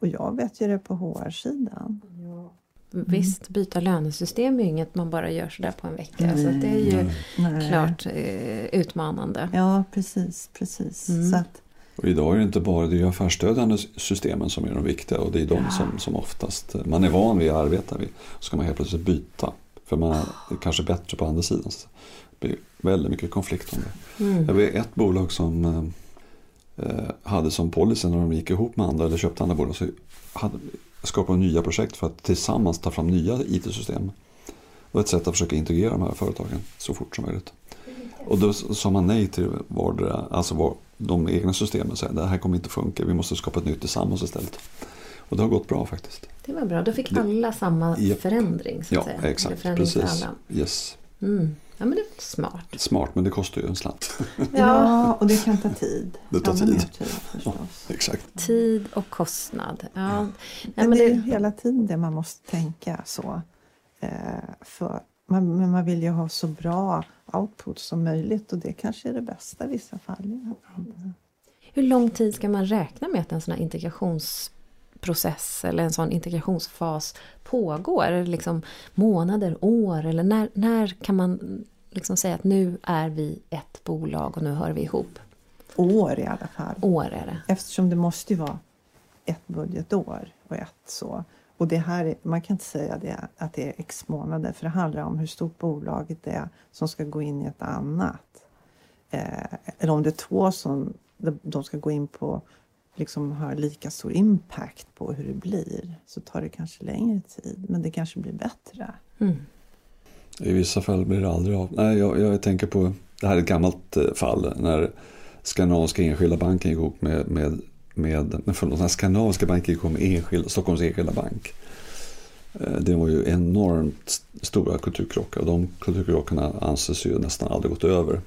[SPEAKER 3] Och jag vet ju det på HR-sidan. Ja.
[SPEAKER 1] Mm. Visst, byta lönesystem är ju inget man bara gör sådär på en vecka. Nej, så det är ju nej. klart eh, utmanande.
[SPEAKER 3] Ja, precis. precis. Mm. Så att,
[SPEAKER 2] och idag är det inte bara de affärsstödjande systemen som är de viktiga och det är de ja. som, som oftast man är van vid att arbeta vid. Så ska man helt plötsligt byta. För man är kanske bättre på andra sidan. Så det blir väldigt mycket konflikt om det. Mm. Jag vet ett bolag som eh, eh, hade som policy när de gick ihop med andra eller köpte andra bolag. Så hade, skapade nya projekt för att tillsammans ta fram nya IT-system. Det var ett sätt att försöka integrera de här företagen så fort som möjligt. Och då sa man nej till vardera, alltså var de egna systemen. Så det här kommer inte funka, vi måste skapa ett nytt tillsammans istället. Och det har gått bra faktiskt.
[SPEAKER 1] Det var bra, då fick alla samma yep. förändring. Så
[SPEAKER 2] att ja, säga. exakt. Precis. Yes.
[SPEAKER 1] Mm. Ja, men det är smart.
[SPEAKER 2] Smart, men det kostar ju en slant.
[SPEAKER 3] Ja, och det kan ta tid.
[SPEAKER 2] Det tar tid. tid ja, exakt.
[SPEAKER 1] Tid och kostnad. Ja. ja.
[SPEAKER 3] men, det är det... hela tiden det man måste tänka så. Eh, för man, men man vill ju ha så bra output som möjligt och det kanske är det bästa i vissa fall.
[SPEAKER 1] Hur lång tid ska man räkna med att en sån här integrations process eller en sån integrationsfas pågår? Liksom månader, år eller när, när kan man liksom säga att nu är vi ett bolag och nu hör vi ihop?
[SPEAKER 3] År i alla fall.
[SPEAKER 1] År är det.
[SPEAKER 3] Eftersom det måste ju vara ett budgetår och ett så. Och det här, man kan inte säga det, att det är x månader för det handlar om hur stort bolaget är som ska gå in i ett annat. Eh, eller om det är två som de ska gå in på liksom har lika stor impact på hur det blir så tar det kanske längre tid men det kanske blir bättre. Mm.
[SPEAKER 2] I vissa fall blir det aldrig av. Nej, jag, jag tänker på, det här är ett gammalt eh, fall när Skandinaviska Enskilda Banken gick ihop med, med, med, med förlåt, när Skandinaviska Banken gick ihop med enskilda, Stockholms Enskilda Bank. Eh, det var ju enormt stora kulturkrockar och de kulturkrockarna anses ju nästan aldrig gått över.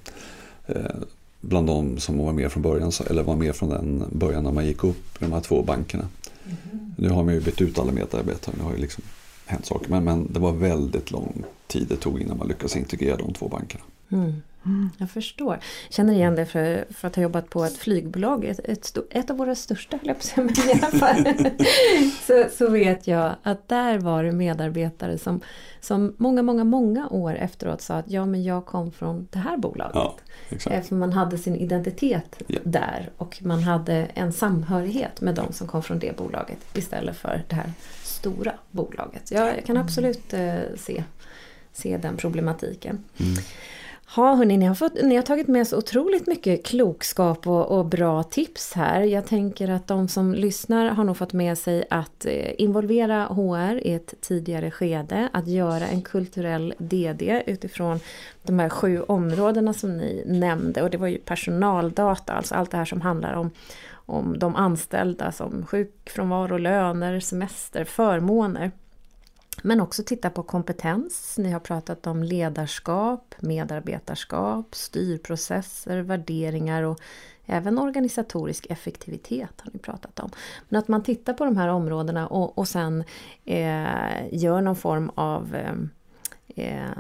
[SPEAKER 2] Bland de som var med från början, eller var med från den början när man gick upp i de här två bankerna. Mm. Nu har man ju bytt ut alla medarbetare, det har ju liksom hänt saker. Men, men det var väldigt lång tid det tog innan man lyckades integrera de två bankerna.
[SPEAKER 1] Mm. Mm, jag förstår. Känner igen det för, för att ha jobbat på ett flygbolag, ett, ett, ett av våra största, höll jag i alla fall. så, så vet jag att där var det medarbetare som, som många, många, många år efteråt sa att ja men jag kom från det här bolaget. Ja, exakt. För man hade sin identitet ja. där och man hade en samhörighet med de som kom från det bolaget istället för det här stora bolaget. Jag kan absolut eh, se, se den problematiken. Mm. Ja, hörni, ni har, fått, ni har tagit med så otroligt mycket klokskap och, och, bra tips här. Jag tänker att de som lyssnar har nog fått med sig att eh, involvera HR i ett tidigare skede, att göra en kulturell DD utifrån de här sju områdena som ni nämnde. Och det var ju personaldata, alltså allt det här som handlar om, om de anställda som sjukfrånvaro, löner, semester, förmåner. Men också titta på kompetens. Ni har pratat om ledarskap, medarbetarskap, styrprocesser, värderingar och även organisatorisk effektivitet har ni pratat om. Men att man tittar på de här områdena och, och sen eh, gör någon form av eh, eh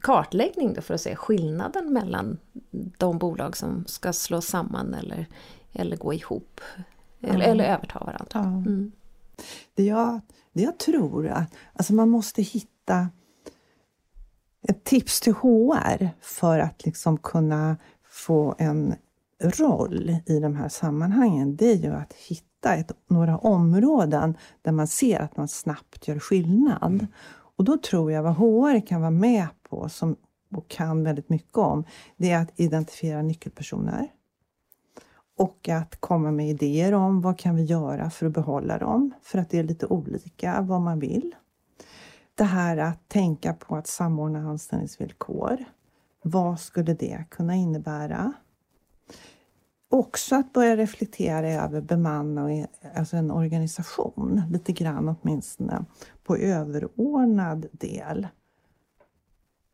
[SPEAKER 1] kartläggning då för att se skillnaden mellan de bolag som ska slås samman eller, eller gå ihop. Mm. Eller, eller överta varandra. Mm.
[SPEAKER 3] Det jag jag tror att alltså man måste hitta ett tips till HR för att liksom kunna få en roll i de här sammanhangen, det är ju att hitta ett, några områden där man ser att man snabbt gör skillnad. Och då tror jag vad HR kan vara med på, som och kan väldigt mycket om, det är att identifiera nyckelpersoner och att komma med idéer om vad kan vi göra för att behålla dem, för att det är lite olika vad man vill. Det här att tänka på att samordna anställningsvillkor. Vad skulle det kunna innebära? Också att börja reflektera över bemanna alltså en organisation, lite grann åtminstone, på överordnad del.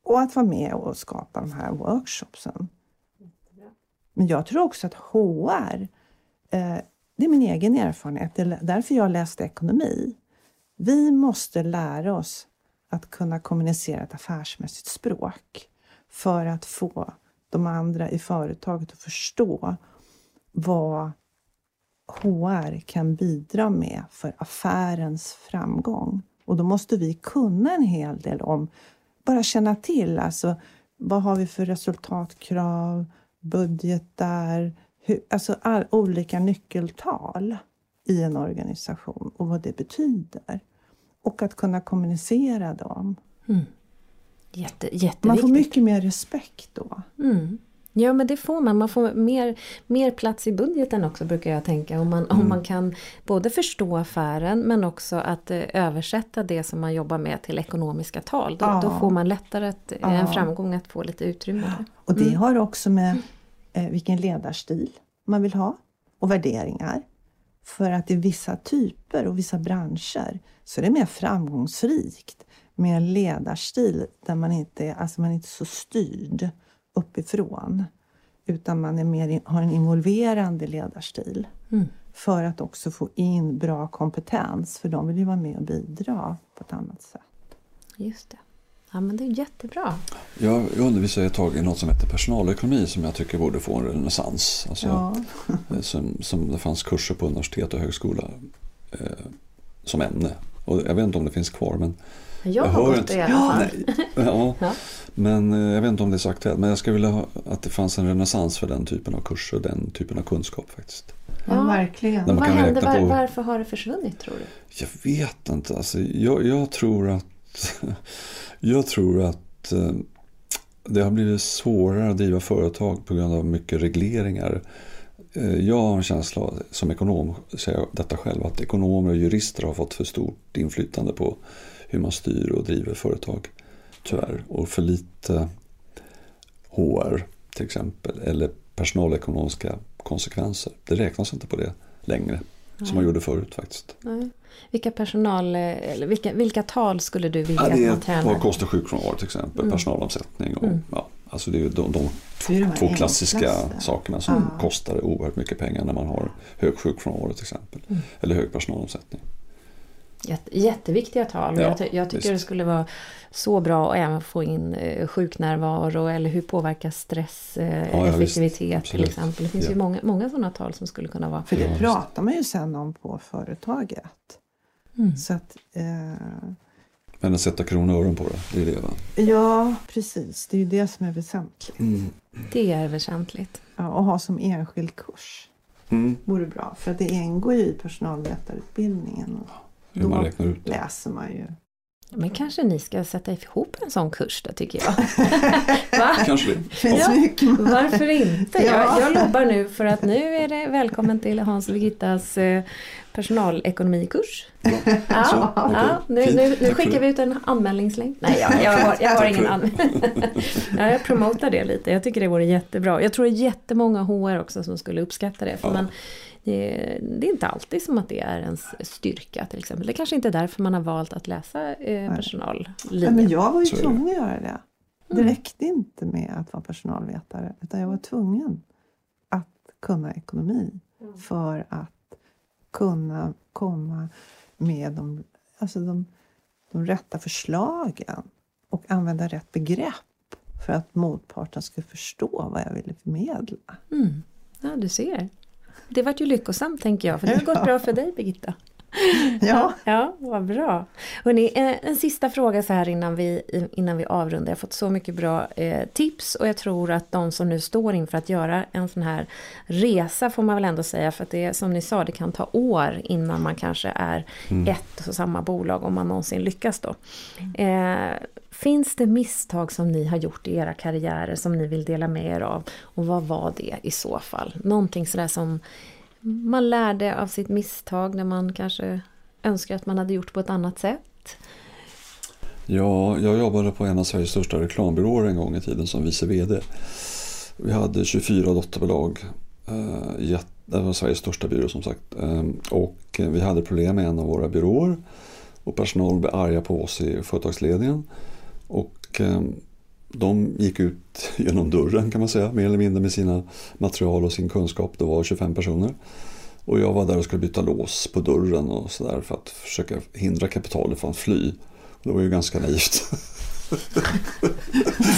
[SPEAKER 3] Och att vara med och skapa de här workshopsen. Men jag tror också att HR, eh, det är min egen erfarenhet, det är därför jag läste ekonomi. Vi måste lära oss att kunna kommunicera ett affärsmässigt språk för att få de andra i företaget att förstå vad HR kan bidra med för affärens framgång. Och då måste vi kunna en hel del om, bara känna till, alltså vad har vi för resultatkrav? Budgetar, hur, alltså all, olika nyckeltal i en organisation och vad det betyder. Och att kunna kommunicera dem. Mm.
[SPEAKER 1] Jätte,
[SPEAKER 3] man får mycket mer respekt då.
[SPEAKER 1] Mm. Ja men det får man, man får mer, mer plats i budgeten också brukar jag tänka. Om man, mm. om man kan både förstå affären men också att eh, översätta det som man jobbar med till ekonomiska tal. Då, ja. då får man lättare att, ja. en framgång att få lite utrymme.
[SPEAKER 3] Och det mm. har också med eh, vilken ledarstil man vill ha och värderingar. För att i vissa typer och vissa branscher så är det mer framgångsrikt med en ledarstil där man inte, alltså man inte är så styrd uppifrån. Utan man är mer, har en involverande ledarstil. Mm. För att också få in bra kompetens, för de vill ju vara med och bidra på ett annat sätt.
[SPEAKER 1] Just det. Ja men det är jättebra.
[SPEAKER 2] Jag undervisade ett tag i något som heter personalekonomi som jag tycker borde få en renässans. Alltså, ja. som, som det fanns kurser på universitet och högskola eh, som ämne. Och jag vet inte om det finns kvar men
[SPEAKER 1] jag, jag har gått det i alla fall.
[SPEAKER 2] Ja, ja. Men eh, jag vet inte om det är så aktuellt. Men jag skulle vilja ha, att det fanns en renässans för den typen av kurser och den typen av kunskap faktiskt.
[SPEAKER 3] Ja, verkligen.
[SPEAKER 1] Vad händer? Var, på... Varför har det försvunnit tror du?
[SPEAKER 2] Jag vet inte. Alltså, jag, jag tror att jag tror att eh, det har blivit svårare att driva företag på grund av mycket regleringar. Eh, jag har en känsla som ekonom, säger jag detta själv, att ekonomer och jurister har fått för stort inflytande på hur man styr och driver företag. Tyvärr. Och för lite HR till exempel. Eller personalekonomiska konsekvenser. Det räknas inte på det längre. Nej. Som man gjorde förut faktiskt.
[SPEAKER 1] Nej. Vilka personal, eller vilka, vilka tal skulle du vilja ja,
[SPEAKER 2] det är att man tränar? På kost och sjukfrånvaro till exempel. Mm. Personalomsättning. Och, mm. ja, alltså det är de, de två klassiska sakerna som mm. kostar oerhört mycket pengar när man har hög sjukfrånvaro till exempel. Mm. Eller hög personalomsättning.
[SPEAKER 1] Jätteviktiga tal. Ja, jag, jag, tycker visst. det skulle vara så bra att även få in eh, sjuknärvaro eller hur påverkar stress eh, ja, effektivitet ja, till exempel. Det finns ju många, många sådana tal som skulle kunna vara.
[SPEAKER 3] För det pratar man ju sen om på företaget. Mm. Så att, eh...
[SPEAKER 2] Men att sätta kronor och öron på det, det är det va?
[SPEAKER 3] Ja, precis. Det är ju det som är väsentligt. Mm.
[SPEAKER 1] Det är väsentligt.
[SPEAKER 3] Ja, och ha som enskild kurs. Mm. Vore bra. För att det ingår ju i personalvetarutbildningen. Och
[SPEAKER 2] hur man räknar ut
[SPEAKER 3] det. läser man ju.
[SPEAKER 1] Men kanske ni ska sätta ihop en sån kurs då tycker jag.
[SPEAKER 2] Va? Kanske det.
[SPEAKER 1] Ja, varför inte? Jag, jag lobbar nu för att nu är det välkommen till Hans Birgittas eh, personalekonomikurs. Ja, ja, ja nu, nu, nu skickar vi ut en anmälningslänk. Nej, jag, jag, har, jag har ingen anmälning. ja, jag promotar det lite. Jag tycker det vore jättebra. Jag tror det är jättemånga HR också som skulle uppskatta det. För man, det, det, är inte alltid som att det är ens styrka till exempel. Det kanske inte är därför man har valt att läsa eh, personallinjen.
[SPEAKER 3] men jag var ju tvungen att göra det. Det mm. räckte inte med att vara personalvetare utan jag var tvungen att kunna ekonomi mm. för att kunna komma med de, alltså de, de rätta förslagen och använda rätt begrepp för att motparten skulle förstå vad jag ville förmedla.
[SPEAKER 1] Mm. Ja, du ser. Det vart ju lyckosamt tänker jag, för det har gått bra för dig Birgitta.
[SPEAKER 3] Ja.
[SPEAKER 1] ja, vad bra. Hörrni, en, en sista fråga så här innan vi, innan vi avrundar. Jag har fått så mycket bra eh, tips och jag tror att de som nu står inför att göra en sån här resa får man väl ändå säga för att det som ni sa, det kan ta år innan man kanske är mm. ett och samma bolag om man någonsin lyckas då. Eh, finns det misstag som ni har gjort i era karriärer som ni vill dela med er av? Och vad var det i så fall? Någonting sådär som man lärde av sitt misstag när man kanske önskar att man hade gjort på ett annat sätt?
[SPEAKER 2] Ja, jag jobbade på en av Sveriges största reklambyråer en gång i tiden som vice VD. Vi hade 24 dotterbolag. Eh, det var Sveriges största byrå som sagt. Ehm, och vi hade problem med en av våra byråer. Och personal blev arga på oss i företagsledningen. Och ehm, de gick ut genom dörren kan man säga, mer eller mindre med sina material och sin kunskap. Det var 25 personer. Och jag var där och skulle byta lås på dörren och sådär för att försöka hindra kapitalet från att fly. Det var ju ganska naivt.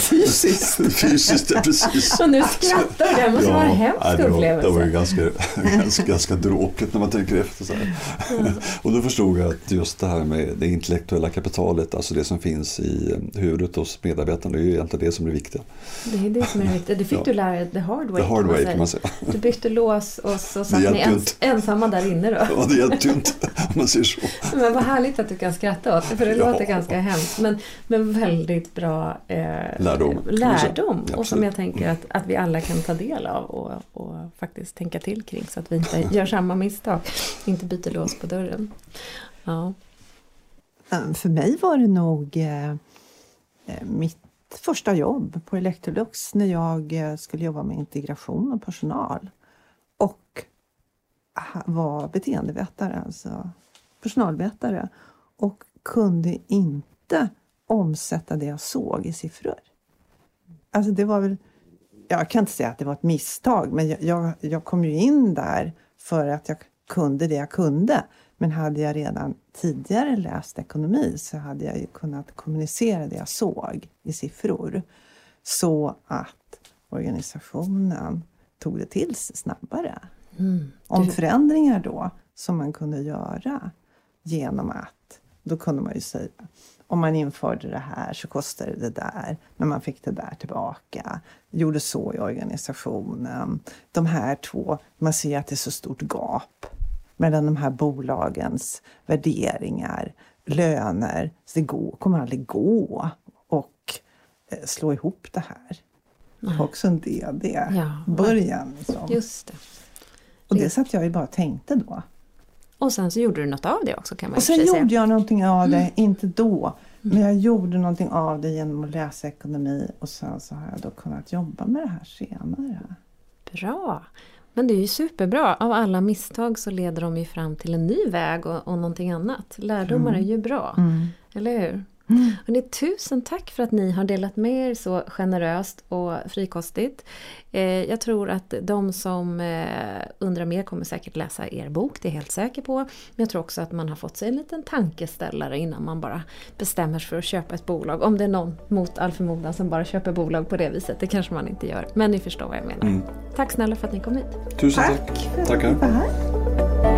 [SPEAKER 3] Fysiskt?
[SPEAKER 2] Fysiskt, ja, precis.
[SPEAKER 1] Och nu skrattar du, det måste ja, vara en hemsk nej, det var, upplevelse.
[SPEAKER 2] Det var ju ganska, ganska, ganska dråkigt när man tänker efter. Så mm. Och då förstod jag att just det här med det intellektuella kapitalet, alltså det som finns i huvudet hos medarbetarna, det är ju egentligen det som är det viktiga.
[SPEAKER 1] Det är det som är det viktiga. Det fick ja. du lära dig the hard way,
[SPEAKER 2] the hard way kan man säga.
[SPEAKER 1] Du bytte lås och så satt ni ens, ensamma där inne då.
[SPEAKER 2] Ja, det hjälpte ju inte om man säger så.
[SPEAKER 1] Men vad härligt att du kan skratta åt det, för det ja. låter ganska hemskt. Men, men väldigt bra eh,
[SPEAKER 2] lärdom,
[SPEAKER 1] lärdom och som jag tänker att, att vi alla kan ta del av och, och faktiskt tänka till kring så att vi inte gör samma misstag. Inte byter lås på dörren. Ja.
[SPEAKER 3] För mig var det nog eh, eh, mitt första jobb på Electrolux när jag eh, skulle jobba med integration och personal. Och var beteendevetare, alltså personalvetare. Och kunde inte omsätta det jag såg i siffror. Alltså det var väl, jag kan inte säga att det var ett misstag, men jag, jag, jag kom ju in där för att jag kunde det jag kunde. Men hade jag redan tidigare läst ekonomi så hade jag ju kunnat kommunicera det jag såg i siffror så att organisationen tog det till sig snabbare. Mm. Om förändringar då som man kunde göra genom att, då kunde man ju säga om man införde det här så kostade det där, men man fick det där tillbaka. Gjorde så i organisationen. De här två, man ser att det är så stort gap mellan de här bolagens värderingar, löner. Så det går, kommer aldrig gå att eh, slå ihop det här. Det var också en del det. Ja, början. Liksom.
[SPEAKER 1] Just det.
[SPEAKER 3] Och det satt jag ju bara och tänkte då.
[SPEAKER 1] Och sen så gjorde du något av det också kan man
[SPEAKER 3] Och sen gjorde jag någonting av det, mm. inte då. Men jag gjorde någonting av det genom att läsa ekonomi och sen så har jag då kunnat jobba med det här senare.
[SPEAKER 1] Bra! Men det är ju superbra. Av alla misstag så leder de ju fram till en ny väg och, och någonting annat. Lärdomar mm. är ju bra, mm. eller hur? Mm. Hörrni, tusen tack för att ni har delat med er så generöst och frikostigt. Eh, jag tror att de som eh, undrar mer kommer säkert läsa er bok, det är jag helt säker på. Men jag tror också att man har fått sig en liten tankeställare innan man bara bestämmer sig för att köpa ett bolag. Om det är någon mot all förmodan som bara köper bolag på det viset, det kanske man inte gör. Men ni förstår vad jag menar. Mm. Tack snälla för att ni kom hit.
[SPEAKER 2] Tusen tack.
[SPEAKER 3] Tack för